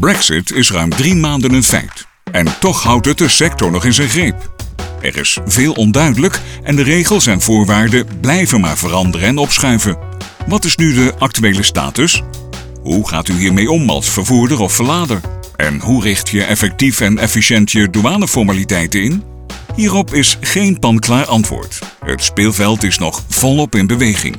Brexit is ruim drie maanden een feit. En toch houdt het de sector nog in zijn greep. Er is veel onduidelijk en de regels en voorwaarden blijven maar veranderen en opschuiven. Wat is nu de actuele status? Hoe gaat u hiermee om als vervoerder of verlader? En hoe richt je effectief en efficiënt je douaneformaliteiten in? Hierop is geen panklaar antwoord. Het speelveld is nog volop in beweging.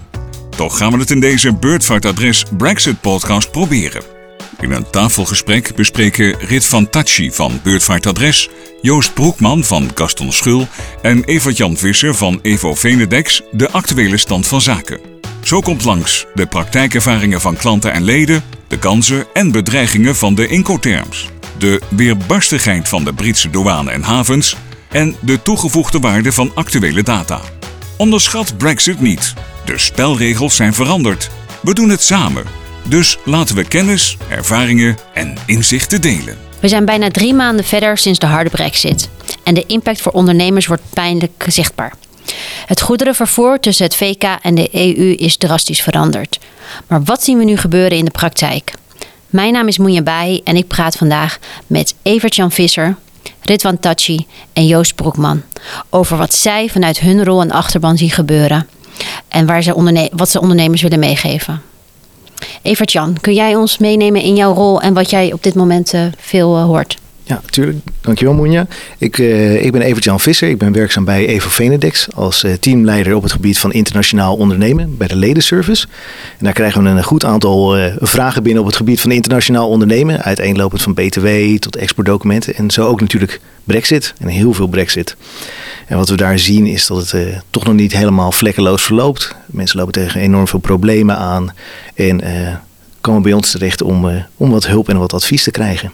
Toch gaan we het in deze Beurtvaartadres Brexit podcast proberen. In een tafelgesprek bespreken Rit van Tachi van Beurtvaartadres, Joost Broekman van Gaston Schul en Evert-Jan Visser van Evo Venedex de actuele stand van zaken. Zo komt langs de praktijkervaringen van klanten en leden, de kansen en bedreigingen van de Incoterms, de weerbarstigheid van de Britse douane en havens en de toegevoegde waarde van actuele data. Onderschat Brexit niet. De spelregels zijn veranderd. We doen het samen. Dus laten we kennis, ervaringen en inzichten delen. We zijn bijna drie maanden verder sinds de harde brexit. En de impact voor ondernemers wordt pijnlijk zichtbaar. Het goederenvervoer tussen het VK en de EU is drastisch veranderd. Maar wat zien we nu gebeuren in de praktijk? Mijn naam is Moenja Bai en ik praat vandaag met Evert-Jan Visser, Ritwan Tachi en Joost Broekman over wat zij vanuit hun rol en achterban zien gebeuren en waar ze wat ze ondernemers willen meegeven. Evert-Jan, kun jij ons meenemen in jouw rol en wat jij op dit moment uh, veel uh, hoort? Ja, natuurlijk. Dankjewel, Moenja. Ik, uh, ik ben Evert-Jan Visser. Ik ben werkzaam bij Evo Venedex als uh, teamleider op het gebied van internationaal ondernemen bij de ledenservice. En daar krijgen we een goed aantal uh, vragen binnen op het gebied van internationaal ondernemen. Uiteenlopend van BTW tot exportdocumenten. En zo ook natuurlijk Brexit en heel veel Brexit. En wat we daar zien is dat het toch nog niet helemaal vlekkeloos verloopt. Mensen lopen tegen enorm veel problemen aan en komen bij ons terecht om, om wat hulp en wat advies te krijgen.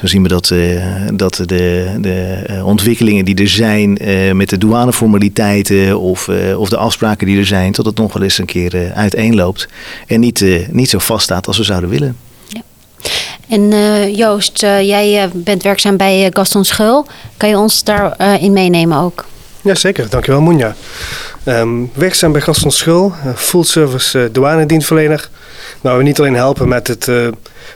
Zo zien we dat, uh, dat de, de uh, ontwikkelingen die er zijn uh, met de douaneformaliteiten of, of de afspraken die er zijn, tot het nog wel eens een keer uiteenloopt en niet, niet zo vaststaat als we zouden willen. Ja. En Joost, jij bent werkzaam bij Gaston Schul. Kan je ons daarin meenemen ook? Jazeker, dankjewel Moenja. Um, werkzaam bij Gaston Schul, full service douanedienstverlener. Waar we niet alleen helpen met het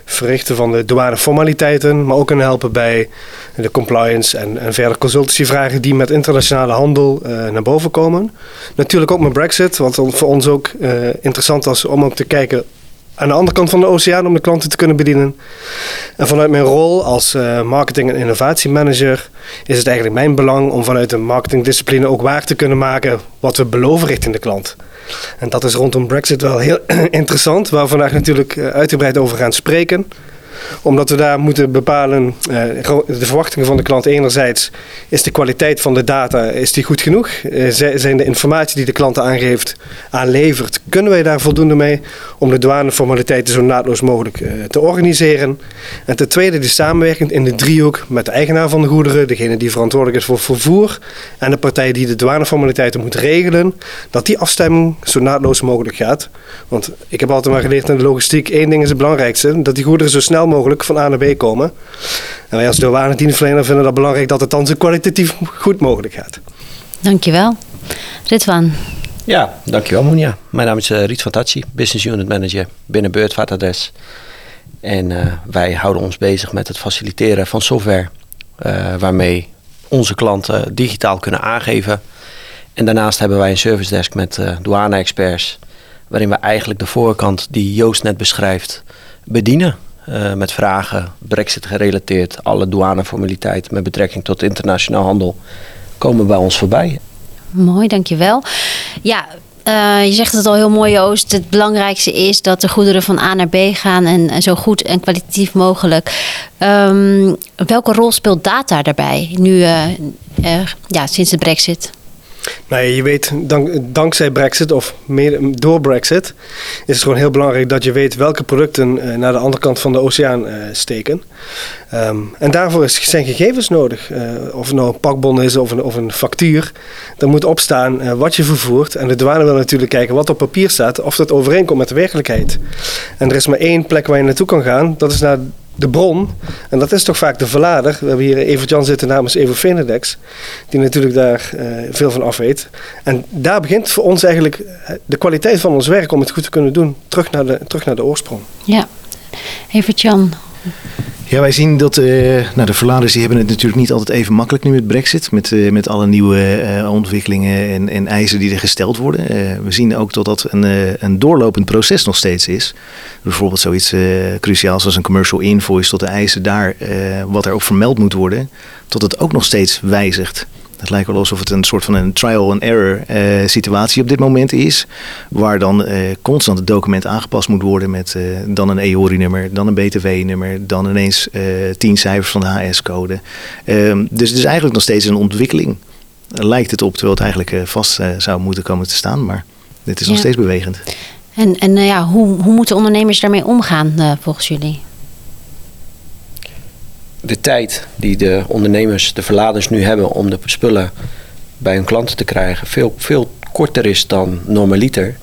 verrichten van de douaneformaliteiten, maar ook kunnen helpen bij de compliance en, en verder consultancyvragen die met internationale handel uh, naar boven komen. Natuurlijk ook met Brexit, wat voor ons ook uh, interessant was om ook te kijken aan de andere kant van de oceaan om de klanten te kunnen bedienen. En vanuit mijn rol als uh, marketing- en innovatiemanager is het eigenlijk mijn belang om vanuit de marketingdiscipline ook waar te kunnen maken wat we beloven richting de klant. En dat is rondom Brexit wel heel interessant, waar we vandaag natuurlijk eh, uitgebreid over gaan spreken omdat we daar moeten bepalen, uh, de verwachtingen van de klant enerzijds, is de kwaliteit van de data, is die goed genoeg? Uh, zijn de informatie die de klant aangeeft, aanlevert, kunnen wij daar voldoende mee om de douaneformaliteiten zo naadloos mogelijk uh, te organiseren? En ten tweede de samenwerking in de driehoek met de eigenaar van de goederen, degene die verantwoordelijk is voor vervoer en de partij die de douaneformaliteiten moet regelen, dat die afstemming zo naadloos mogelijk gaat. Want ik heb altijd maar geleerd in de logistiek, één ding is het belangrijkste, dat die goederen zo snel mogelijk van A naar B komen. En wij als douanedienstverlener vinden dat belangrijk dat het dan zo kwalitatief goed mogelijk gaat. Dankjewel. Ritwan. Ja, dankjewel Moenia. Mijn naam is uh, Riet van Tachi, Business Unit Manager binnen Beurtvaartadres. En uh, wij houden ons bezig met het faciliteren van software uh, waarmee onze klanten digitaal kunnen aangeven. En daarnaast hebben wij een service desk met douane-experts, waarin we eigenlijk de voorkant die Joost net beschrijft bedienen. Uh, met vragen, brexit gerelateerd, alle douaneformaliteiten met betrekking tot internationaal handel komen bij ons voorbij. Mooi, dankjewel. Ja, uh, je zegt het al heel mooi, Joost. Het belangrijkste is dat de goederen van A naar B gaan en, zo goed en kwalitatief mogelijk. Um, welke rol speelt data daarbij nu, uh, ja, sinds de Brexit? Nou je weet, dank, dankzij Brexit of meer, door Brexit is het gewoon heel belangrijk dat je weet welke producten uh, naar de andere kant van de oceaan uh, steken. Um, en daarvoor is, zijn gegevens nodig. Uh, of het nou een pakbon is of een, of een factuur. Er moet opstaan wat je vervoert. En de douane wil natuurlijk kijken wat op papier staat, of dat overeenkomt met de werkelijkheid. En er is maar één plek waar je naartoe kan gaan, dat is naar de bron, en dat is toch vaak de verlader. We hebben hier Evert-Jan zitten namens Evo Venedex, die natuurlijk daar uh, veel van af weet. En daar begint voor ons eigenlijk eh, de kwaliteit van ons werk om het goed te kunnen doen, terug naar de, terug naar de oorsprong. Ja, Evert-Jan, Ja, wij zien dat uh, nou, de verladers die hebben het natuurlijk niet altijd even makkelijk nu met Brexit. Met, uh, met alle nieuwe uh, ontwikkelingen en, en, eisen die er gesteld worden. we zien ook dat dat een, een doorlopend proces nog steeds is. Bijvoorbeeld zoiets cruciaals als een commercial invoice tot de eisen daar, wat er ook vermeld moet worden. Tot het ook nog steeds wijzigt. Het lijkt wel alsof het een soort van een trial and error uh, situatie op dit moment is. Waar dan uh, constant het document aangepast moet worden met uh, dan een EORI-nummer, dan een BTW-nummer, dan ineens tien cijfers van de HS-code. Ehm, dus het is eigenlijk nog steeds een ontwikkeling. lijkt het op, terwijl het eigenlijk vast zou moeten komen te staan. Maar dit is nog steeds bewegend. En, en ja, hoe, hoe moeten ondernemers daarmee omgaan volgens jullie? De tijd die de ondernemers, de verladers nu hebben om de spullen bij hun klanten te krijgen, veel, veel korter is dan normaliter,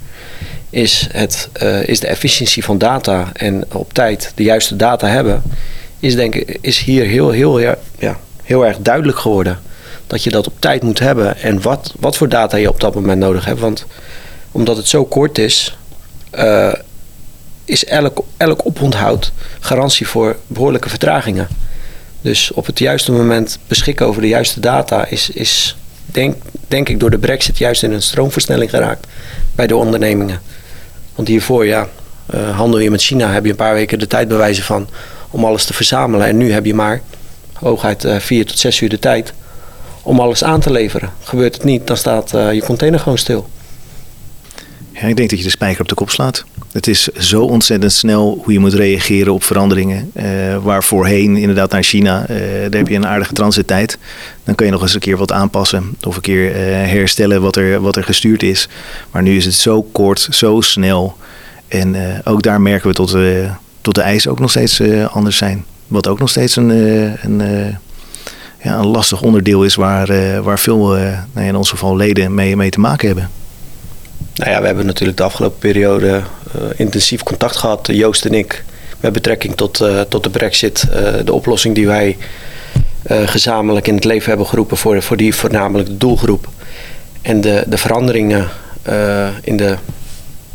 is, het, uh, is de efficiëntie van data en op tijd de juiste data hebben, is, denk is hier heel, heel, ja, heel erg duidelijk geworden. Dat je dat op tijd moet hebben en wat, wat voor data je op dat moment nodig hebt. Want omdat het zo kort is, uh, is elk, elk oponthoud garantie voor behoorlijke vertragingen. Dus op het juiste moment beschikken over de juiste data is, is denk, denk ik door de brexit juist in een stroomversnelling geraakt bij de ondernemingen. Want hiervoor, ja, uh, handel je met China, heb je een paar weken de tijd bewijzen van om alles te verzamelen. En nu heb je maar hooguit uh, vier tot zes uur de tijd om alles aan te leveren. Gebeurt het niet, dan staat uh, je container gewoon stil. Ja, ik denk dat je de spijker op de kop slaat. Het is zo ontzettend snel hoe je moet reageren op veranderingen. Uh, waar voorheen inderdaad naar China, uh, daar heb je een aardige transittijd. Dan kun je nog eens een keer wat aanpassen of een keer uh, herstellen wat er, wat er gestuurd is. Maar nu is het zo kort, zo snel. En ook daar merken we tot, tot de eisen ook nog steeds anders zijn. Wat ook nog steeds een, een, ja, een lastig onderdeel is waar, waar veel, nou in ons geval leden mee, mee te maken hebben. Nou ja, we hebben natuurlijk de afgelopen periode uh, intensief contact gehad, Joost en ik, met betrekking tot, uh, tot de brexit. Uh, de oplossing die wij gezamenlijk in het leven hebben geroepen voor, voor die voornamelijk de doelgroep. En de, de veranderingen in de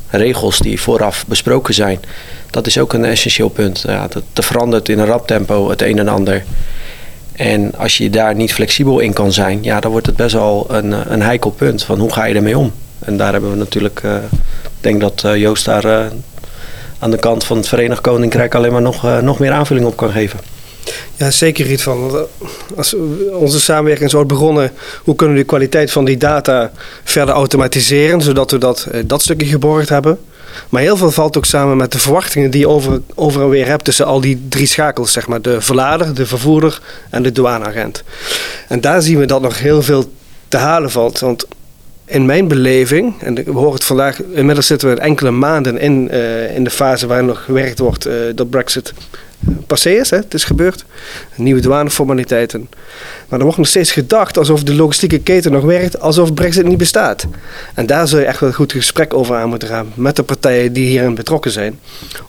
regels die vooraf besproken zijn, dat is ook een essentieel punt. Ja, dat verandert in een rap tempo het een en ander. En als je daar niet flexibel in kan zijn, ja, dan wordt het best wel een, een heikel punt van hoe ga je ermee om. En daar hebben we natuurlijk, uh, ik denk dat uh, Joost daar uh, aan de kant van het Verenigd Koninkrijk alleen maar nog, nog meer aanvulling op kan geven. Ja, zeker iets van. Als onze samenwerking zo begonnen, hoe kunnen we de kwaliteit van die data verder automatiseren, zodat we dat, dat stukje geborgd hebben. Maar heel veel valt ook samen met de verwachtingen die je over, over en weer hebt tussen al die drie schakels, zeg maar. De verlader, de vervoerder en de douaneagent. En daar zien we dat nog heel veel te halen valt. Want in mijn beleving, en we horen het vandaag, inmiddels zitten we enkele maanden in, uh, in de fase waar nog gewerkt wordt uh, dat Brexit passé is, hè, het is gebeurd. Nieuwe douaneformaliteiten. Maar er wordt nog steeds gedacht alsof de logistieke keten nog werkt, alsof Brexit niet bestaat. En daar zul je echt wel een goed gesprek over aan moeten gaan met de partijen die hierin betrokken zijn.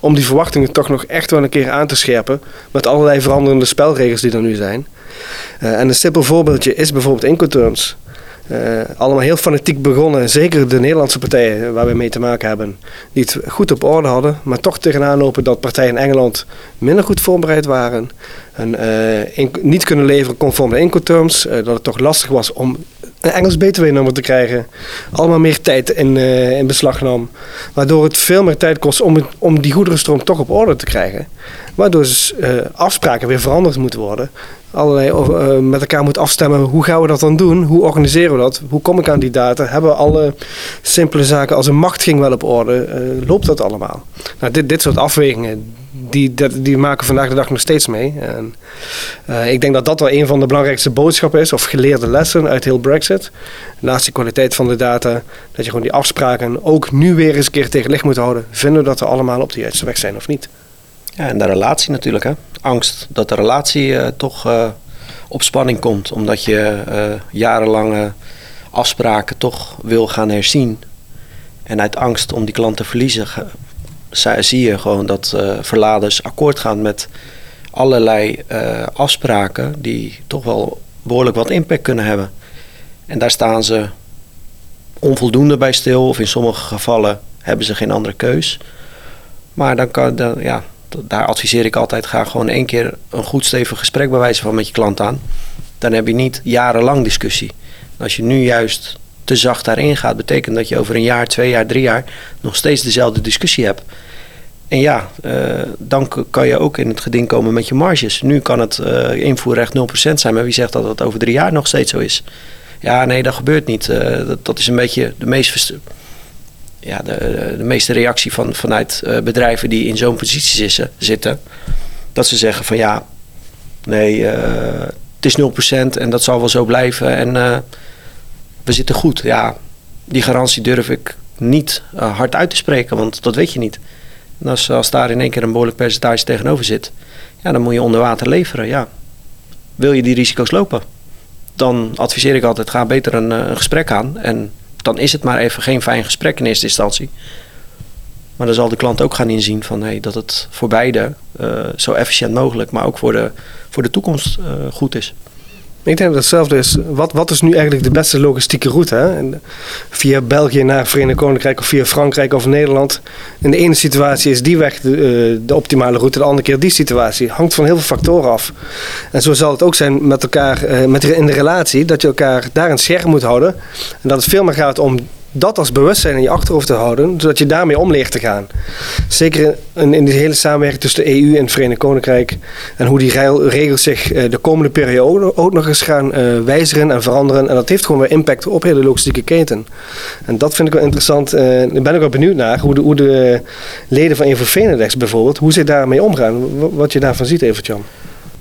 Om die verwachtingen toch nog echt wel een keer aan te scherpen met allerlei veranderende spelregels die er nu zijn. Uh, en een simpel voorbeeldje is bijvoorbeeld Incoterms. Uh, allemaal heel fanatiek begonnen. Zeker de Nederlandse partijen waar we mee te maken hebben. Die het goed op orde hadden. Maar toch tegenaan lopen dat partijen in Engeland minder goed voorbereid waren. En uh, niet kunnen leveren conform de Incoterms. Uh, dat het toch lastig was om een Engels BTW-nummer te krijgen. Allemaal meer tijd in, in beslag nam. Waardoor het veel meer tijd kost om, om die goederenstroom toch op orde te krijgen. Waardoor dus, afspraken weer veranderd moeten worden allerlei met elkaar moet afstemmen. Hoe gaan we dat dan doen? Hoe organiseren we dat? Hoe kom ik aan die data? Hebben we alle simpele zaken als een machtiging wel op orde? Loopt dat allemaal? Nou, dit, dit soort afwegingen, die, die maken vandaag de dag nog steeds mee. En, uh, ik denk dat dat wel een van de belangrijkste boodschappen is, of geleerde lessen uit heel Brexit. Naast die kwaliteit van de data, dat je gewoon die afspraken ook nu weer eens een keer tegen licht moet houden. Vinden we dat we allemaal op de juiste weg zijn of niet? Ja, en de relatie natuurlijk. Hè? Angst dat de relatie uh, toch uh, op spanning komt. Omdat je jarenlange afspraken toch wil gaan herzien. En uit angst om die klant te verliezen, zie je gewoon dat verladers akkoord gaan met allerlei afspraken die toch wel behoorlijk wat impact kunnen hebben. En daar staan ze onvoldoende bij stil, of in sommige gevallen hebben ze geen andere keus. Maar dan kan, dan, ja, daar adviseer ik altijd, ga gewoon één keer een goed stevig gesprek bij wijze van met je klant aan. Dan heb je niet jarenlang discussie. Als je nu juist te zacht daarin gaat, betekent dat je over een jaar, twee jaar, drie jaar nog steeds dezelfde discussie hebt. En ja, uh, dan kan je ook in het geding komen met je marges. Nu kan het uh, invoerrecht 0% zijn, maar wie zegt dat dat over drie jaar nog steeds zo is? Ja, nee, dat gebeurt niet. Dat, dat, is een beetje de meest ja, de, de meeste reactie van, vanuit bedrijven die in zo'n positie zitten. Dat ze zeggen van ja, nee, het is 0% en dat zal wel zo blijven. En we zitten goed. Ja, die garantie durf ik niet hard uit te spreken, want dat weet je niet. En als, daar in één keer een behoorlijk percentage tegenover zit, ja, dan moet je onder water leveren. Ja. Wil je die risico's lopen? Dan adviseer ik altijd, ga beter een, een gesprek aan. En dan is het maar even geen fijn gesprek in eerste instantie. Maar dan zal de klant ook gaan inzien van, hey, dat het voor beide uh, zo efficiënt mogelijk, maar ook voor de, voor de toekomst goed is. Ik denk dat hetzelfde is. Wat, wat is nu eigenlijk de beste logistieke route? Hè? Via België naar Verenigd Koninkrijk of via Frankrijk of Nederland. In de ene situatie is die weg de, uh, de, optimale route, de andere keer die situatie. Hangt van heel veel factoren af. En zo zal het ook zijn met elkaar, uh, met, in de relatie, dat je elkaar daar een scherm moet houden. En dat het veel meer gaat om dat als bewustzijn in je achterhoofd te houden, zodat je daarmee om leert te gaan. Zeker in, in die hele samenwerking tussen de EU en het Verenigd Koninkrijk en hoe die regels zich eh, de komende periode ook nog eens gaan uh, wijzigen en veranderen. En dat heeft gewoon weer impact op hele logistieke keten. En dat vind ik wel interessant. Uh, daar ben ik wel benieuwd naar hoe de, hoe de leden van Evo bijvoorbeeld, hoe ze daarmee omgaan. Wat je daarvan ziet, Evert-Jan.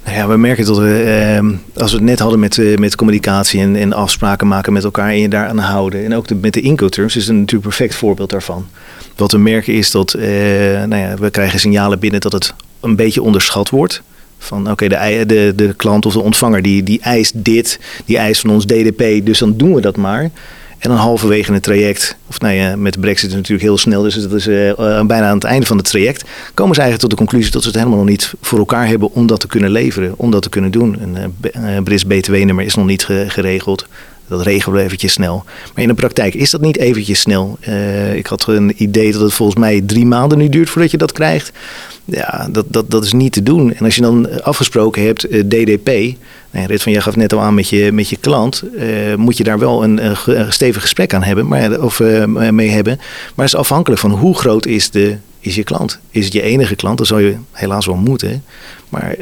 Nou ja, we merken dat we, eh, als we het net hadden met, uh, met communicatie en, en, afspraken maken met elkaar en je daaraan houden. En ook met de incoterms is een natuurlijk perfect voorbeeld daarvan. Wat we merken is dat uh, nou ja, we krijgen signalen binnen dat het een beetje onderschat wordt. Van oké, de, de, de klant of de ontvanger die, die eist dit, die eist van ons DDP, dus dan doen we dat maar. En dan halverwege het traject, of nou ja, met de brexit is natuurlijk heel snel, dus dat is uh, bijna aan het einde van het traject, komen ze eigenlijk tot de conclusie dat ze het helemaal nog niet voor elkaar hebben om dat te kunnen leveren, om dat te kunnen doen. Een uh, Brits BTW-nummer is nog niet geregeld. Dat regelen we eventjes snel. Maar in de praktijk is dat niet eventjes snel. Uh, ik had een idee dat het volgens mij drie maanden nu duurt voordat je dat krijgt. Ja, dat, dat, dat is niet te doen. En als je dan afgesproken hebt, uh, DDP, Nee, Rit van, jij gaf net al aan met je, met je klant. Uh, moet je daar wel een, stevig gesprek aan hebben, maar, of mee hebben. Maar het is afhankelijk van hoe groot is, de, is je klant. Is het je enige klant, dan zou je helaas wel moeten. Maar,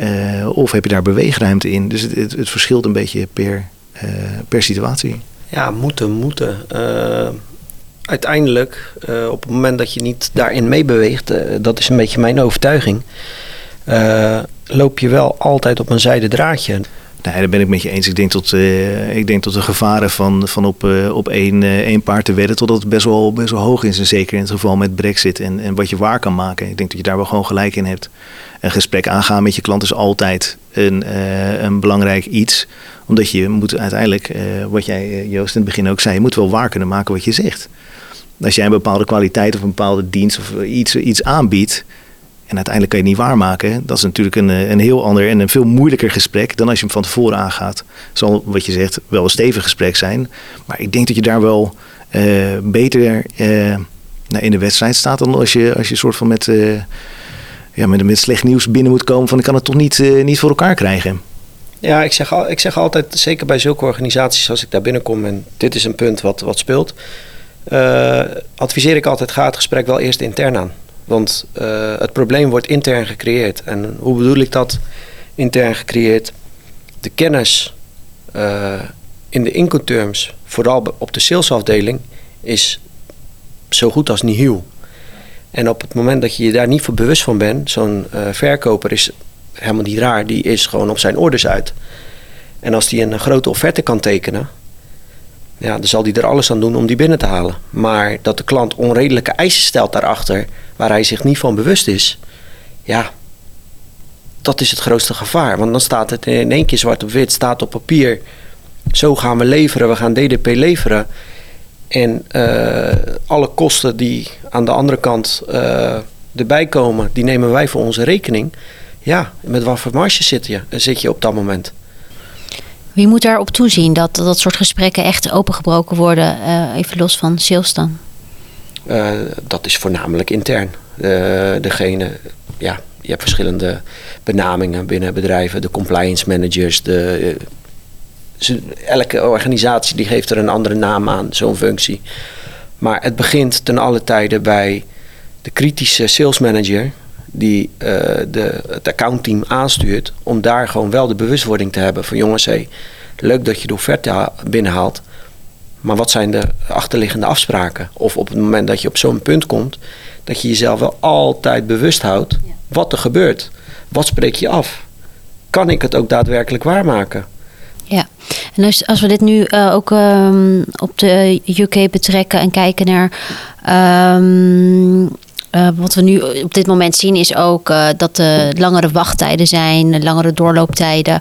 of heb je daar beweegruimte in? Dus het, het, het verschilt een beetje per, per situatie. Ja, moeten, moeten. uiteindelijk, op het moment dat je niet daarin meebeweegt, dat is een beetje mijn overtuiging. loop je wel altijd op een zijde draadje. Nee, daar ben ik met je eens. Ik denk tot, ik denk tot de gevaren van, van op, op één, één paard te wedden, tot het best wel, best wel hoog is. En zeker in het geval met Brexit en, en wat je waar kan maken. Ik denk dat je daar wel gewoon gelijk in hebt. Een gesprek aangaan met je klant is altijd een, een belangrijk iets. Omdat je moet uiteindelijk, wat jij Joost in het begin ook zei, je moet wel waar kunnen maken wat je zegt. Als jij een bepaalde kwaliteit of een bepaalde dienst of iets, iets aanbiedt, en uiteindelijk kan je het niet waarmaken. Dat is natuurlijk een, eh, een heel ander en een veel moeilijker gesprek dan als je hem van tevoren aangaat. Zal, wat je zegt, wel een stevig gesprek zijn. Maar ik denk dat je daar wel beter in de wedstrijd staat dan als je, als je soort van met, ja, met, met slecht nieuws binnen moet komen van ik kan het toch niet, niet voor elkaar krijgen. Ja, ik zeg, ik zeg altijd, zeker bij zulke organisaties als ik daar binnenkom en dit is een punt wat, wat speelt, adviseer ik altijd ga het gesprek wel eerst intern aan. Want uh, het probleem wordt intern gecreëerd. En hoe bedoel ik dat intern gecreëerd? De kennis in de incoterms, vooral op de salesafdeling, is zo goed als nihil. En op het moment dat je je daar niet voor bewust van bent, zo'n uh, verkoper is helemaal niet raar, die is gewoon op zijn orders uit. En als die een grote offerte kan tekenen, ja, dan zal hij er alles aan doen om die binnen te halen. Maar dat de klant onredelijke eisen stelt daarachter, waar hij zich niet van bewust is, ja, dat is het grootste gevaar. Want dan staat het in één keer zwart op wit, staat op papier. Zo gaan we leveren, we gaan DDP leveren. En uh, alle kosten die aan de andere kant uh, erbij komen, die nemen wij voor onze rekening. Ja, met wat voor marge zit je, zit je op dat moment? Wie moet daarop toezien dat dat soort gesprekken echt opengebroken worden, uh, even los van sales dan? Uh, dat is voornamelijk intern. Uh, degene, ja, je hebt verschillende benamingen binnen bedrijven. De compliance managers, de, elke organisatie die geeft er een andere naam aan, zo'n functie. Maar het begint ten alle tijden bij de kritische sales manager die uh, de, het accountteam aanstuurt om daar gewoon wel de bewustwording te hebben van jongens, hey, leuk dat je de offerte binnenhaalt, maar wat zijn de achterliggende afspraken? Of op het moment dat je op zo'n punt komt, dat je jezelf wel altijd bewust houdt wat er gebeurt. Wat spreek je af? Kan ik het ook daadwerkelijk waarmaken? Ja, en als, we dit nu uh, ook um, op de UK betrekken en kijken naar um, wat we nu op dit moment zien is ook uh, dat er langere wachttijden zijn, langere doorlooptijden.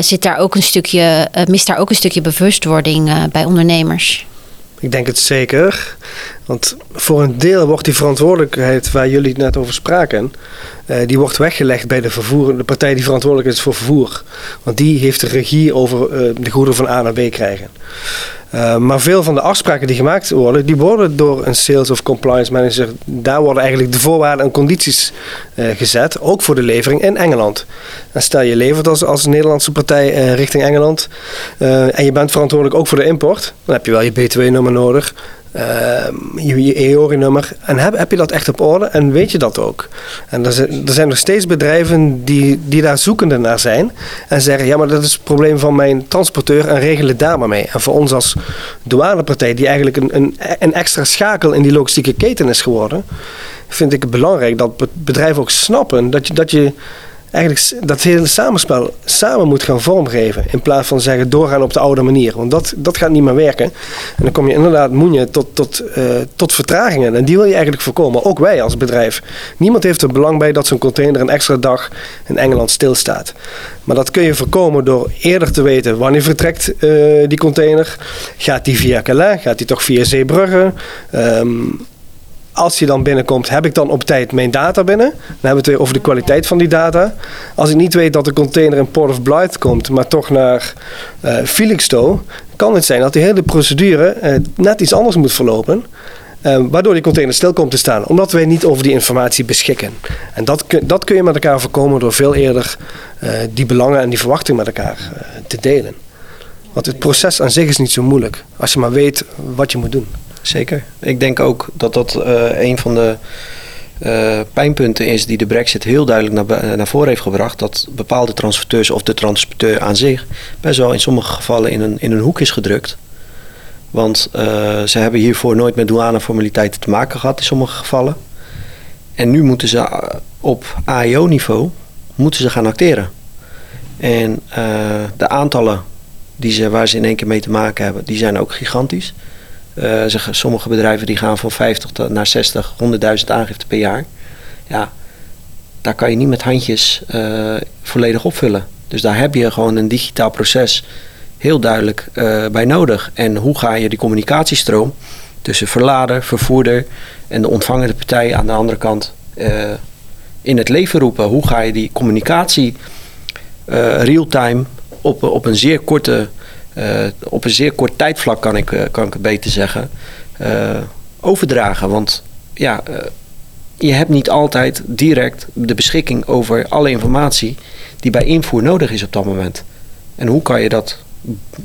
Zit daar ook een stukje, mist daar ook een stukje bewustwording bij ondernemers? Ik denk het zeker. Want voor een deel wordt die verantwoordelijkheid waar jullie het net over spraken, uh, die wordt weggelegd bij de, vervoer, de partij die verantwoordelijk is voor vervoer. Want die heeft de regie over uh, de goederen van A naar B krijgen. Uh, maar veel van de afspraken die gemaakt worden, die worden door een sales of compliance manager. Daar worden eigenlijk de voorwaarden en condities gezet, ook voor de levering in Engeland. En stel je levert als, Nederlandse partij richting Engeland en je bent verantwoordelijk ook voor de import, dan heb je wel je B2-nummer nodig. Uh, je, je EORI-nummer. En heb, heb je dat echt op orde en weet je dat ook? En er zijn, er zijn nog steeds bedrijven die, die daar zoekende naar zijn. En zeggen, ja, maar dat is het probleem van mijn transporteur en regelen daar maar mee. En voor ons als douanepartij, die eigenlijk een, een, een extra schakel in die logistieke keten is geworden... vind ik het belangrijk dat bedrijven ook snappen dat je... Dat je eigenlijk dat hele samenspel samen moet gaan vormgeven. In plaats van zeggen doorgaan op de oude manier. Want dat, dat gaat niet meer werken. En dan kom je inderdaad, tot, tot, uh, tot vertragingen. En die wil je eigenlijk voorkomen. Ook wij als bedrijf. Niemand heeft er belang bij dat zo'n container een extra dag in Engeland stilstaat. Maar dat kun je voorkomen door eerder te weten wanneer vertrekt uh, die container. Gaat die via Calais? Gaat die toch via Zeebrugge? Um, als je dan binnenkomt, heb ik dan op tijd mijn data binnen? Dan hebben we het over de kwaliteit van die data. Als ik niet weet dat de container in Port of Blythe komt, maar toch naar uh, Felixstowe, kan het zijn dat die hele procedure uh, net iets anders moet verlopen. Uh, waardoor die container stil komt te staan, omdat wij niet over die informatie beschikken. En dat, dat kun je met elkaar voorkomen door veel eerder die belangen en die verwachtingen met elkaar te delen. Want het proces aan zich is niet zo moeilijk, als je maar weet wat je moet doen zeker. Ik denk ook dat dat uh, een van de uh, pijnpunten is die de Brexit heel duidelijk naar, naar voren heeft gebracht. Dat bepaalde transporteurs of de transporteur aan zich best wel in sommige gevallen in een, in een hoek is gedrukt. Want uh, ze hebben hiervoor nooit met douaneformaliteiten te maken gehad in sommige gevallen. En nu moeten ze op AIO-niveau moeten ze gaan acteren. En de aantallen die ze, waar ze in één keer mee te maken hebben, die zijn ook gigantisch. Uh, sommige bedrijven die gaan van 50 naar 60, 100.000 aangifte per jaar. Ja, daar kan je niet met handjes uh, volledig opvullen. Dus daar heb je gewoon een digitaal proces heel duidelijk uh, bij nodig. En hoe ga je die communicatiestroom tussen verlader, vervoerder en de ontvangende partij aan de andere kant in het leven roepen? Hoe ga je die communicatie real-time op, op een zeer korte op een zeer kort tijdvlak, kan ik, uh, kan ik het beter zeggen, uh, overdragen. Want ja, je hebt niet altijd direct de beschikking over alle informatie die bij invoer nodig is op dat moment. En hoe kan je dat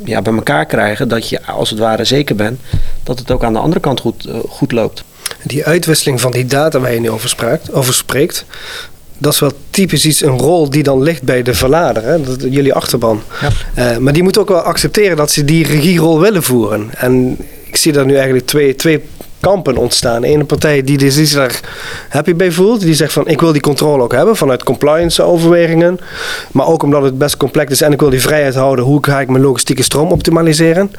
ja, bij elkaar krijgen dat je als het ware zeker bent dat het ook aan de andere kant goed, goed loopt? Die uitwisseling van die data waar je nu over, spraakt, over spreekt, dat is wel typisch iets, een rol die dan ligt bij de verlader, hè? Dat, jullie achterban. Ja. Uh, maar die moet ook wel accepteren dat ze die regierol willen voeren. En ik zie daar nu eigenlijk twee, twee kampen ontstaan. Eén partij die er zich daar happy bij voelt. Die zegt van ik wil die controle ook hebben vanuit compliance overwegingen. Maar ook omdat het best complex is en ik wil die vrijheid houden. Hoe ga ik mijn logistieke stroom optimaliseren?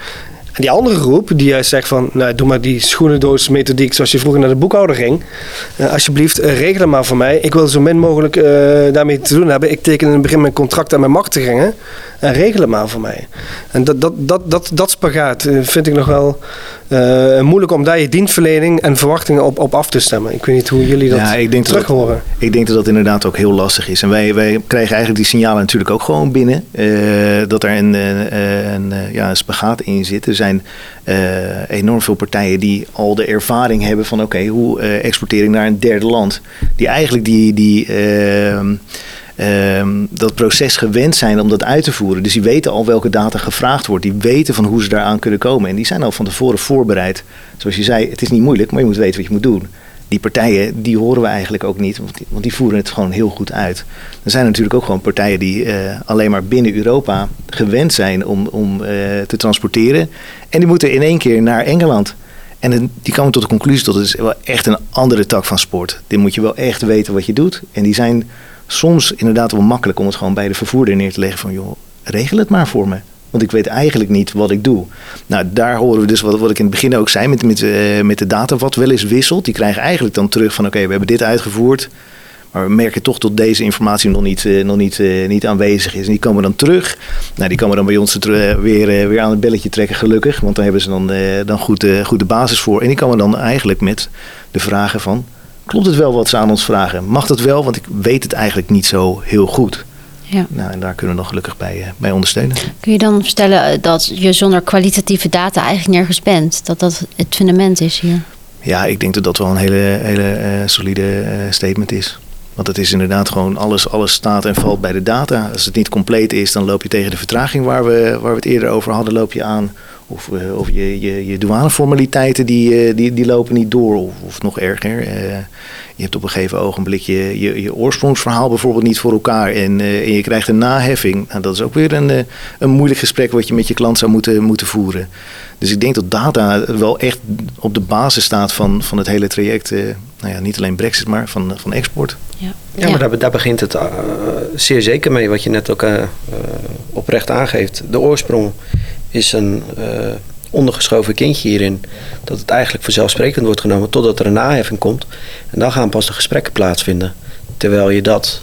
En die andere groep die juist zegt van, nou, doe maar die schoenendoos methodiek zoals je vroeger naar de boekhouder ging. Uh, alsjeblieft, uh, regel maar voor mij. Ik wil zo min mogelijk uh, daarmee te doen hebben. Ik teken in het begin mijn contract aan mijn machtigingen. En regel het maar voor mij. En dat, dat, dat, dat, dat spagaat vind ik nog wel moeilijk om daar je dienstverlening en verwachtingen op, op af te stemmen. Ik weet niet hoe jullie dat ja, ik denk terug horen. Ik denk dat dat inderdaad ook heel lastig is. En wij, wij krijgen eigenlijk die signalen natuurlijk ook gewoon binnen. dat er een, een, ja, een spagaat in zit. Er zijn uh, enorm veel partijen die al de ervaring hebben van oké, hoe uh, exporteer ik naar een derde land? Die eigenlijk die, die, uh, dat proces gewend zijn om dat uit te voeren. Dus die weten al welke data gevraagd wordt. Die weten van hoe ze daaraan kunnen komen. En die zijn al van tevoren voorbereid. Zoals je zei, het is niet moeilijk, maar je moet weten wat je moet doen die partijen, die horen we eigenlijk ook niet, want die, voeren het gewoon heel goed uit. Er zijn natuurlijk ook gewoon partijen die uh, alleen maar binnen Europa gewend zijn om, om uh, te transporteren. En die moeten in één keer naar Engeland. En die komen tot de conclusie dat het is wel echt een andere tak van sport. Dit moet je wel echt weten wat je doet. En die zijn soms inderdaad wel makkelijk om het gewoon bij de vervoerder neer te leggen van joh, regel het maar voor me. Want ik weet eigenlijk niet wat ik doe. Nou, daar horen we dus wat, wat ik in het begin ook zei met, met, uh, met de data wat wel eens wisselt. Die krijgen eigenlijk dan terug van oké, we hebben dit uitgevoerd. Maar we merken toch dat deze informatie nog niet, uh, nog niet, uh, niet aanwezig is. En die komen dan terug. Nou, die komen dan bij ons weer, weer aan het belletje trekken, gelukkig. Want daar hebben ze dan, dan goed, goed de basis voor. En die komen dan eigenlijk met de vragen van... Klopt het wel wat ze aan ons vragen? Mag dat wel? Want ik weet het eigenlijk niet zo heel goed. Ja. Nou, en daar kunnen we nog gelukkig bij, uh, bij ondersteunen. Kun je dan stellen eh, dat je zonder kwalitatieve data eigenlijk nergens bent? Dat dat het fundament is hier? Ja, ik denk dat dat wel een hele, hele uh, solide statement is. Want het is inderdaad gewoon alles, alles staat en valt bij de data. Als het niet compleet is, dan loop je tegen de vertraging waar we, waar we het eerder over hadden, loop je aan. Of, of je, je, je douaneformaliteiten die, die, die lopen niet door. Of, of nog erger, je hebt op een gegeven ogenblik je, je, je oorsprongsverhaal bijvoorbeeld niet voor elkaar en, uh, en je krijgt een naheffing. Nou, dat is ook weer een, uh, een moeilijk gesprek wat je met je klant zou moeten, moeten voeren. Dus ik denk dat data wel echt op de basis staat van, van het hele traject. Uh, nou ja, niet alleen Brexit, maar van, van export. Ja, ja maar Daar, daar begint het zeer zeker mee, wat je net ook oprecht aangeeft. De oorsprong is een ondergeschoven kindje hierin. Dat het eigenlijk vanzelfsprekend wordt genomen totdat er een naheffing komt. En dan gaan pas de gesprekken plaatsvinden. Terwijl je dat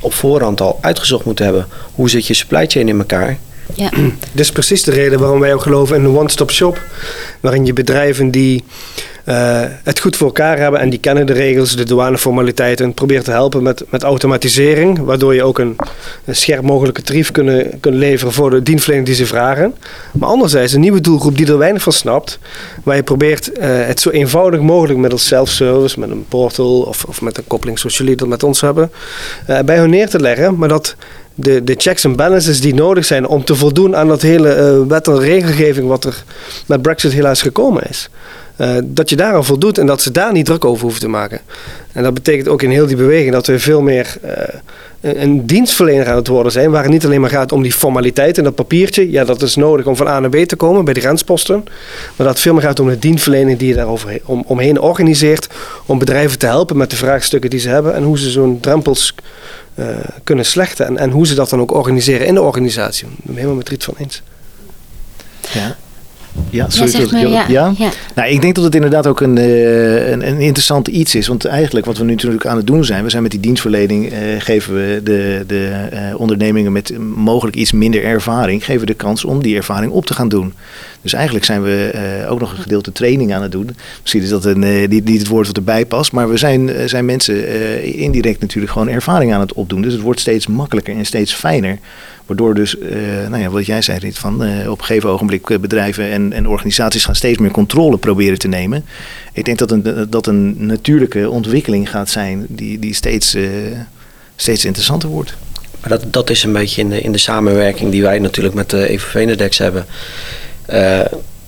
op voorhand al uitgezocht moet hebben. Hoe zit je supply chain in elkaar? Ja. Dit is precies de reden waarom wij ook geloven in een one-stop shop. Waarin je bedrijven die uh, het goed voor elkaar hebben en die kennen de regels, de douaneformaliteiten, probeert te helpen met, met automatisering, waardoor je ook een, scherp mogelijke tarief kunnen, kunnen leveren voor de dienstverlening die ze vragen. Maar anderzijds een nieuwe doelgroep die er weinig van snapt, waar je probeert uh, het zo eenvoudig mogelijk middels self-service, met een portal of, of met een koppeling zoals jullie dat met ons hebben, uh, bij hun neer te leggen, maar dat de, de checks en balances die nodig zijn om te voldoen aan dat hele wet en regelgeving wat er met Brexit helaas gekomen is. Uh, dat je daar al voldoet en dat ze daar niet druk over hoeven te maken. En dat betekent ook in heel die beweging dat we veel meer uh, een dienstverlener aan het worden zijn, waar het niet alleen maar gaat om die formaliteit en dat papiertje. Ja, dat is nodig om van A naar B te komen bij de grensposten. Maar dat het veel meer gaat om de dienstverlening die je daar om, omheen organiseert. Om bedrijven te helpen met de vraagstukken die ze hebben en hoe ze zo'n drempels uh, kunnen slechten. En, en hoe ze dat dan ook organiseren in de organisatie. Ik ben helemaal met Riet van eens. Ja. Ja, sorry, ja, ja, ja, Nou, ik denk dat het inderdaad ook een, uh, een, een, interessant iets is. Want eigenlijk wat we nu natuurlijk aan het doen zijn, we zijn met die dienstverlening, uh, geven we de, de uh, ondernemingen met mogelijk iets minder ervaring, geven de kans om die ervaring op te gaan doen. Dus eigenlijk zijn we ook nog een gedeelte training aan het doen. Misschien is dat een, niet, niet het woord wat erbij past, maar we zijn, zijn mensen indirect natuurlijk gewoon ervaring aan het opdoen. Dus het wordt steeds makkelijker en steeds fijner. Waardoor dus, uh, nou ja, wat jij zei, Rit, van uh, op een gegeven ogenblik eh, bedrijven en, en organisaties gaan steeds meer controle proberen te nemen. Ik denk dat een, dat een natuurlijke ontwikkeling gaat zijn die, die steeds, steeds interessanter wordt. Maar dat, dat is een beetje in de, in de samenwerking die wij natuurlijk met de Venedex hebben.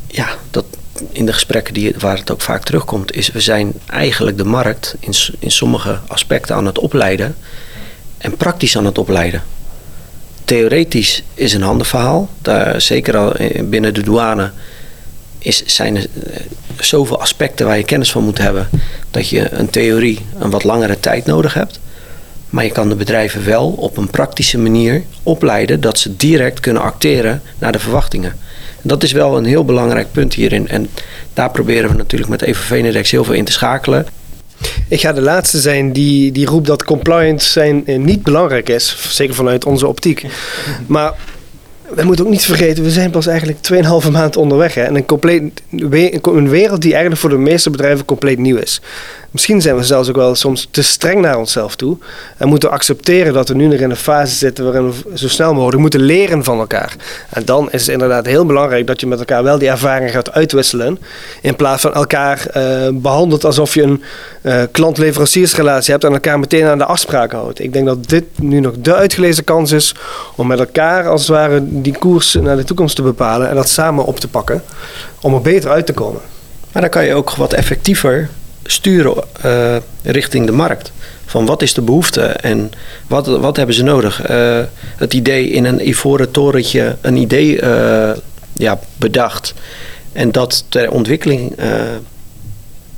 ja, dat in de gesprekken die, waar het ook vaak terugkomt, is we zijn eigenlijk de markt in, in sommige aspecten aan het opleiden en praktisch aan het opleiden theoretisch is een ander verhaal. Daar, zeker al binnen de douane is, zijn er eh, zoveel aspecten waar je kennis van moet hebben. Dat je een theorie een wat langere tijd nodig hebt. Maar je kan de bedrijven wel op een praktische manier opleiden dat ze direct kunnen acteren naar de verwachtingen. En dat is wel een heel belangrijk punt hierin. En daar proberen we natuurlijk met EVV heel veel in te schakelen. Ik ga de laatste zijn die, die roept dat compliance zijn eh, niet belangrijk is. Zeker vanuit onze optiek. Maar we moeten ook niet vergeten, we zijn pas eigenlijk 2,5 maand onderweg. Hè? En een, compleet, een wereld die eigenlijk voor de meeste bedrijven compleet nieuw is. Misschien zijn we zelfs ook wel soms te streng naar onszelf toe. En moeten accepteren dat we nu nog in een fase zitten waarin we zo snel mogelijk moeten leren van elkaar. En dan is het inderdaad heel belangrijk dat je met elkaar wel die ervaring gaat uitwisselen. In plaats van elkaar uh, behandelt alsof je een uh, klant-leveranciersrelatie hebt en elkaar meteen aan de afspraken houdt. Ik denk dat dit nu nog de uitgelezen kans is om met elkaar als het ware die koers naar de toekomst te bepalen en dat samen op te pakken om er beter uit te komen. Maar dan kan je ook wat effectiever sturen uh, richting de markt. Van wat is de behoefte en wat, wat hebben ze nodig? Uh, het idee in een ivoren torentje, een idee uh, ja, bedacht. En dat ter ontwikkeling.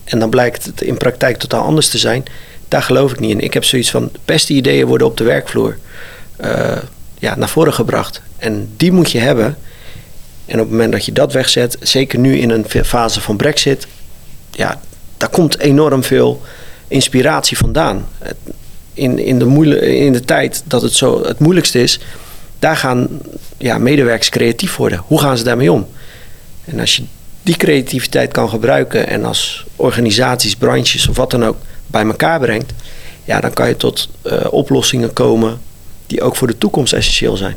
en dan blijkt het in praktijk totaal anders te zijn. Daar geloof ik niet in. Ik heb zoiets van: beste ideeën worden op de werkvloer ja, naar voren gebracht. En die moet je hebben. En op het moment dat je dat wegzet, zeker nu in een fase van Brexit, ja, daar komt enorm veel inspiratie vandaan. In, in, de, in de tijd dat het zo het moeilijkste is, daar gaan ja, medewerkers creatief worden. Hoe gaan ze daarmee om? En als je die creativiteit kan gebruiken en als organisaties, branches of wat dan ook bij elkaar brengt, ja, dan kan je tot uh, oplossingen komen die ook voor de toekomst essentieel zijn.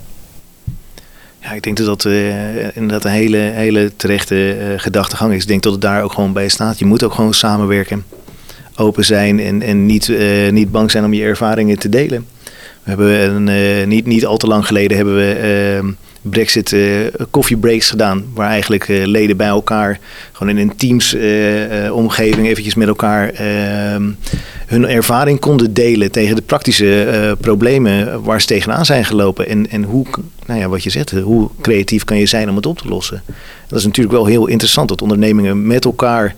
Ja, ik denk dat dat uh, inderdaad een hele, hele terechte uh, gedachtegang is. Ik denk dat het daar ook gewoon bij staat. Je moet ook gewoon samenwerken, open zijn en, en niet, uh, niet bang zijn om je ervaringen te delen. We hebben een, niet, niet al te lang geleden hebben we ehm, Brexit koffiebreaks gedaan. Waar eigenlijk leden bij elkaar gewoon in een teams omgeving eventjes met elkaar ehm, hun ervaring konden delen tegen de praktische problemen waar ze tegenaan zijn gelopen. En, en hoe, nou ja, wat je zegt, hoe creatief kan je zijn om het op te lossen. Dat is natuurlijk wel heel interessant dat ondernemingen met elkaar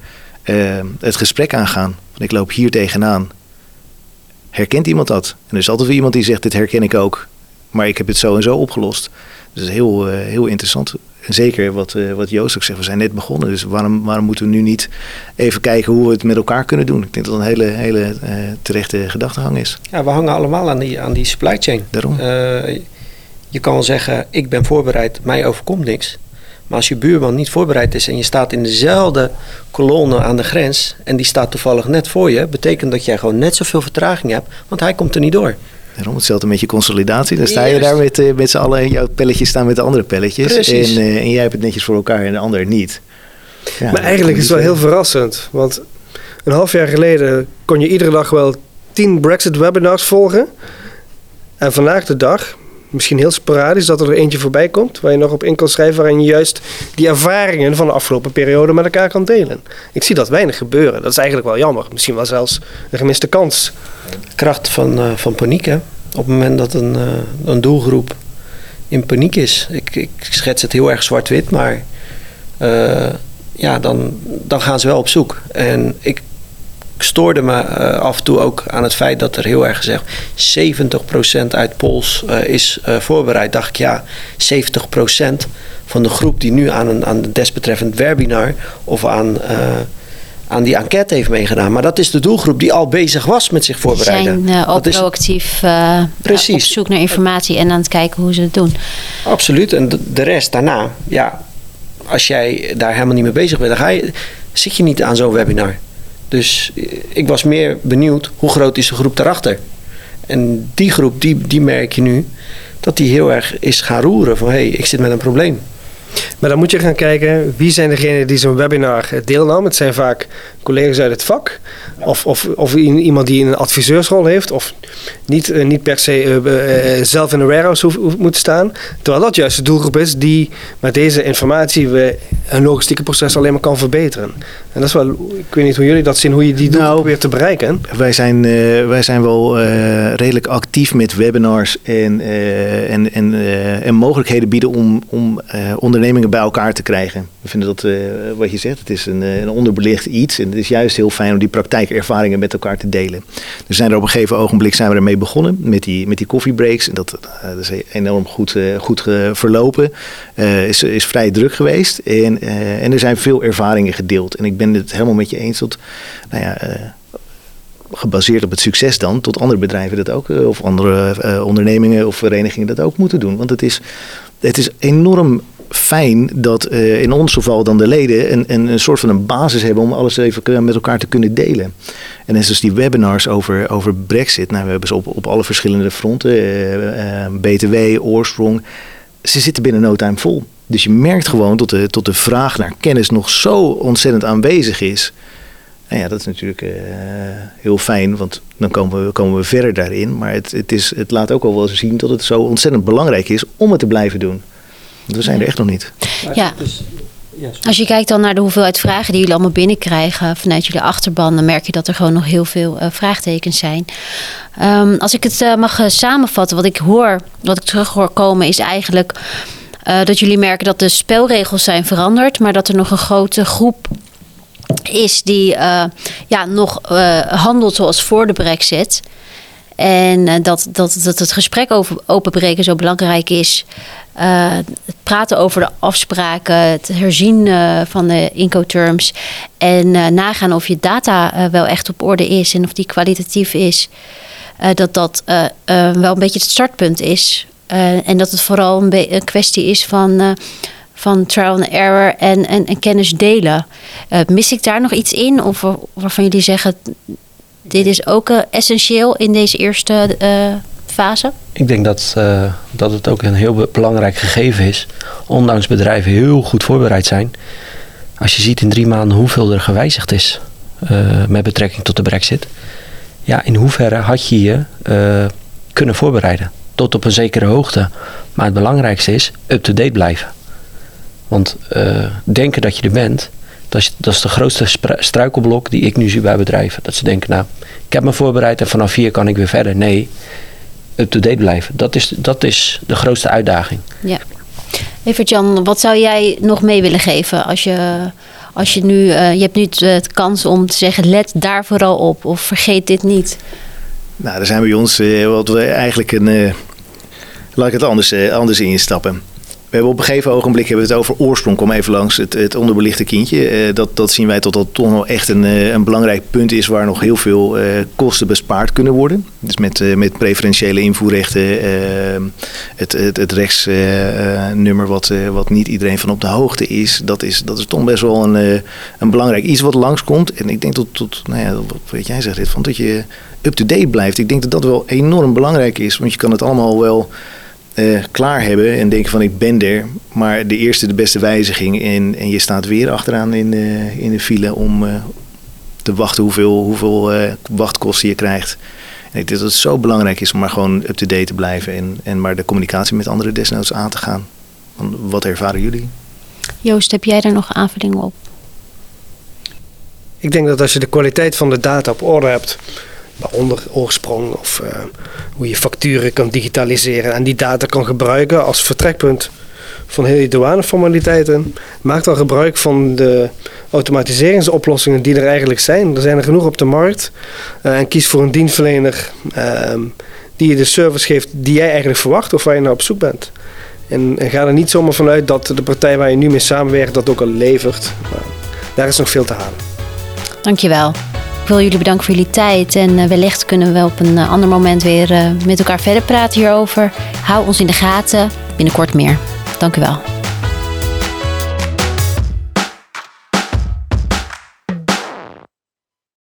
het gesprek aangaan. Van ik loop hier tegenaan. Herkent iemand dat? En er is altijd weer iemand die zegt, dit herken ik ook. Maar ik heb het zo en zo opgelost. Dus heel, uh, heel interessant. En zeker wat, uh, wat Joost ook zegt, we zijn net begonnen. Dus waarom, waarom moeten we nu niet even kijken hoe we het met elkaar kunnen doen? Ik denk dat dat een hele, hele uh, terechte gedachtegang is. Ja, we hangen allemaal aan die, aan die supply chain. Daarom. Uh, je kan zeggen, ik ben voorbereid, mij overkomt niks. Maar als je buurman niet voorbereid is en je staat in dezelfde kolonne aan de grens... en die staat toevallig net voor je... betekent dat jij gewoon net zoveel vertraging hebt, want hij komt er niet door. Daarom hetzelfde met je consolidatie. Dan sta je daar met, uh, met z'n allen en jouw pelletjes staan met de andere pelletjes. En, uh, en jij hebt het netjes voor elkaar en de ander niet. Ja, maar eigenlijk is het wel heel verrassend. Want een half jaar geleden kon je iedere dag wel tien Brexit webinars volgen. En vandaag de dag, misschien heel sporadisch, dat er eentje voorbij komt. Waar je nog op in kan schrijven waarin je juist die ervaringen van de afgelopen periode met elkaar kan delen. Ik zie dat weinig gebeuren. Dat is eigenlijk wel jammer. Misschien wel zelfs een gemiste kans kracht van, uh, van paniek. Hè? Op het moment dat een, uh, een doelgroep in paniek is. Ik, ik schets het heel erg zwart-wit, maar uh, ja, dan, dan gaan ze wel op zoek. En ik stoorde me af en toe ook aan het feit dat er heel erg gezegd 70% uit Pols is voorbereid. Dacht ik ja, 70% van de groep die nu aan een aan een desbetreffend webinar of aan aan die enquête heeft meegedaan. Maar dat is de doelgroep die al bezig was met zich voorbereiden. Zijn uh, al proactief Precies. op zoek naar informatie en aan het kijken hoe ze het doen. Absoluut. En de, rest daarna, ja, als jij daar helemaal niet mee bezig bent, dan ga je, zit je niet aan zo'n webinar. Dus eh, ik was meer benieuwd hoe groot is de groep daarachter. En die groep, die, die merk je nu, dat die heel erg is gaan roeren van hé, hey, ik zit met een probleem. Maar dan moet je gaan kijken wie zijn degenen die zo'n webinar deelnamen. Het zijn vaak collega's uit het vak. Of, of, of iemand die een adviseursrol heeft. Of niet, uh, niet per se uh, uh, zelf in de warehouse hoeft, hoeft moet staan. Terwijl dat juist de doelgroep is die met deze informatie we een logistieke proces alleen maar kan verbeteren. En dat is wel, ik weet niet hoe jullie dat zien, hoe je die doelgroep nou, probeert te bereiken. Wij zijn, wij zijn wel redelijk actief met webinars en, en, en, en mogelijkheden bieden om, om ondernemingen bij elkaar te krijgen. We vinden dat, wat je zegt, het is een, een onderbelicht iets. En het is juist heel fijn om die praktijkervaringen met elkaar te delen. Dus zijn er op een gegeven ogenblik zijn we ermee begonnen met die, met die koffiebreaks. En dat, uh, dat is enorm goed, goed verlopen. Is, is vrij druk geweest. En, en er zijn veel ervaringen gedeeld. En ik ben het helemaal met je eens dat, nou ja, gebaseerd op het succes dan, tot andere bedrijven dat ook, of andere ondernemingen of verenigingen dat ook moeten doen. Want het is het is enorm fijn dat uh, in ons geval dan de leden een, een, een, soort van een basis hebben om alles even met elkaar te kunnen delen. En zoals die webinars over, over Brexit, nou, we hebben ze op, op alle verschillende fronten, uh, uh, BTW, oorsprong, ze zitten binnen no time vol. Dus je merkt gewoon dat de, tot de vraag naar kennis nog zo ontzettend aanwezig is. En ja, dat is natuurlijk heel fijn, want dan komen we, komen we verder daarin. Maar het, het, is, het laat ook al wel zien dat het zo ontzettend belangrijk is om het te blijven doen. We zijn er echt nog niet. Ja. Als je kijkt dan naar de hoeveelheid vragen die jullie allemaal binnenkrijgen vanuit jullie achterban, dan merk je dat er gewoon nog heel veel uh, vraagtekens zijn. Um, als ik het uh, mag samenvatten, wat ik hoor, wat ik terug hoor komen, is eigenlijk uh, dat jullie merken dat de spelregels zijn veranderd, maar dat er nog een grote groep is die uh, ja, nog uh, handelt zoals voor de brexit. En uh, dat, dat, dat het gesprek over openbreken zo belangrijk is. het praten over de afspraken, het herzien van de incoterms. En nagaan of je data wel echt op orde is en of die kwalitatief is. dat dat wel een beetje het startpunt is. en dat het vooral een, kwestie is van van trial and error en, en, en kennis delen. Mis ik daar nog iets in? Of waarvan jullie zeggen, dit is ook uh, essentieel in deze eerste uh, fase? Ik denk dat, dat het ook een heel belangrijk gegeven is. Ondanks bedrijven heel goed voorbereid zijn. Als je ziet in drie maanden hoeveel er gewijzigd is met betrekking tot de brexit. Ja, in hoeverre had je je kunnen voorbereiden? Tot op een zekere hoogte. Maar het belangrijkste is up-to-date blijven. Want denken dat je er bent, dat is, dat is de grootste struikelblok die ik nu zie bij bedrijven. Dat ze denken, nou, ik heb me voorbereid en vanaf hier kan ik weer verder. Nee, up-to-date blijven. Dat is, dat is de grootste uitdaging. Ja. Evert Jan, wat zou jij nog mee willen geven als je, als je nu, uh, je hebt nu de kans om te zeggen, let daar vooral op of vergeet dit niet. Nou, daar zijn bij ons uh, wat we eigenlijk een, uh, laat ik het anders, anders instappen. We hebben op een gegeven ogenblik hebben we het over oorsprong. Kom even langs het, het onderbelichte kindje. Uh, dat, dat zien wij tot dat toch nog echt een, uh, een belangrijk punt is waar nog heel veel uh, kosten bespaard kunnen worden. Dus met, met preferentiële invoerrechten, het, het, het rechtsnummer wat, wat niet iedereen van op de hoogte is. Dat is, dat is toch best wel een, een belangrijk iets wat langskomt. En ik denk tot, tot nou ja, wat weet jij zegt van dat je up-to-date blijft. Ik denk dat dat wel enorm belangrijk is. Want je kan het allemaal wel uh, klaar hebben en denken van ik ben er. Maar de eerste, de beste wijziging en, en je staat weer achteraan in, uh, in de file om uh, te wachten hoeveel, hoeveel wachtkosten je krijgt. En ik denk dat het zo belangrijk is om maar gewoon up-to-date te blijven en, en maar de communicatie met anderen desnoods aan te gaan. Wat ervaren jullie? Joost, heb jij daar nog aanvulling op? Ik denk dat als je de kwaliteit van de data op orde hebt, waaronder oorsprong of uh, hoe je facturen kan digitaliseren en die data kan gebruiken als vertrekpunt van heel die douaneformaliteiten. Maak dan gebruik van de automatiseringsoplossingen die er eigenlijk zijn. Er zijn er genoeg op de markt. Uh, en kies voor een dienstverlener uh, die je de service geeft die jij eigenlijk verwacht of waar je naar op zoek bent. En, en, ga er niet zomaar vanuit dat de partij waar je nu mee samenwerkt dat ook al levert. Daar is nog veel te halen. Dankjewel. Ik wil jullie bedanken voor jullie tijd. En uh, wellicht kunnen we op een uh, ander moment weer uh, met elkaar verder praten hierover. Hou ons in de gaten. Binnenkort meer. Dank u wel.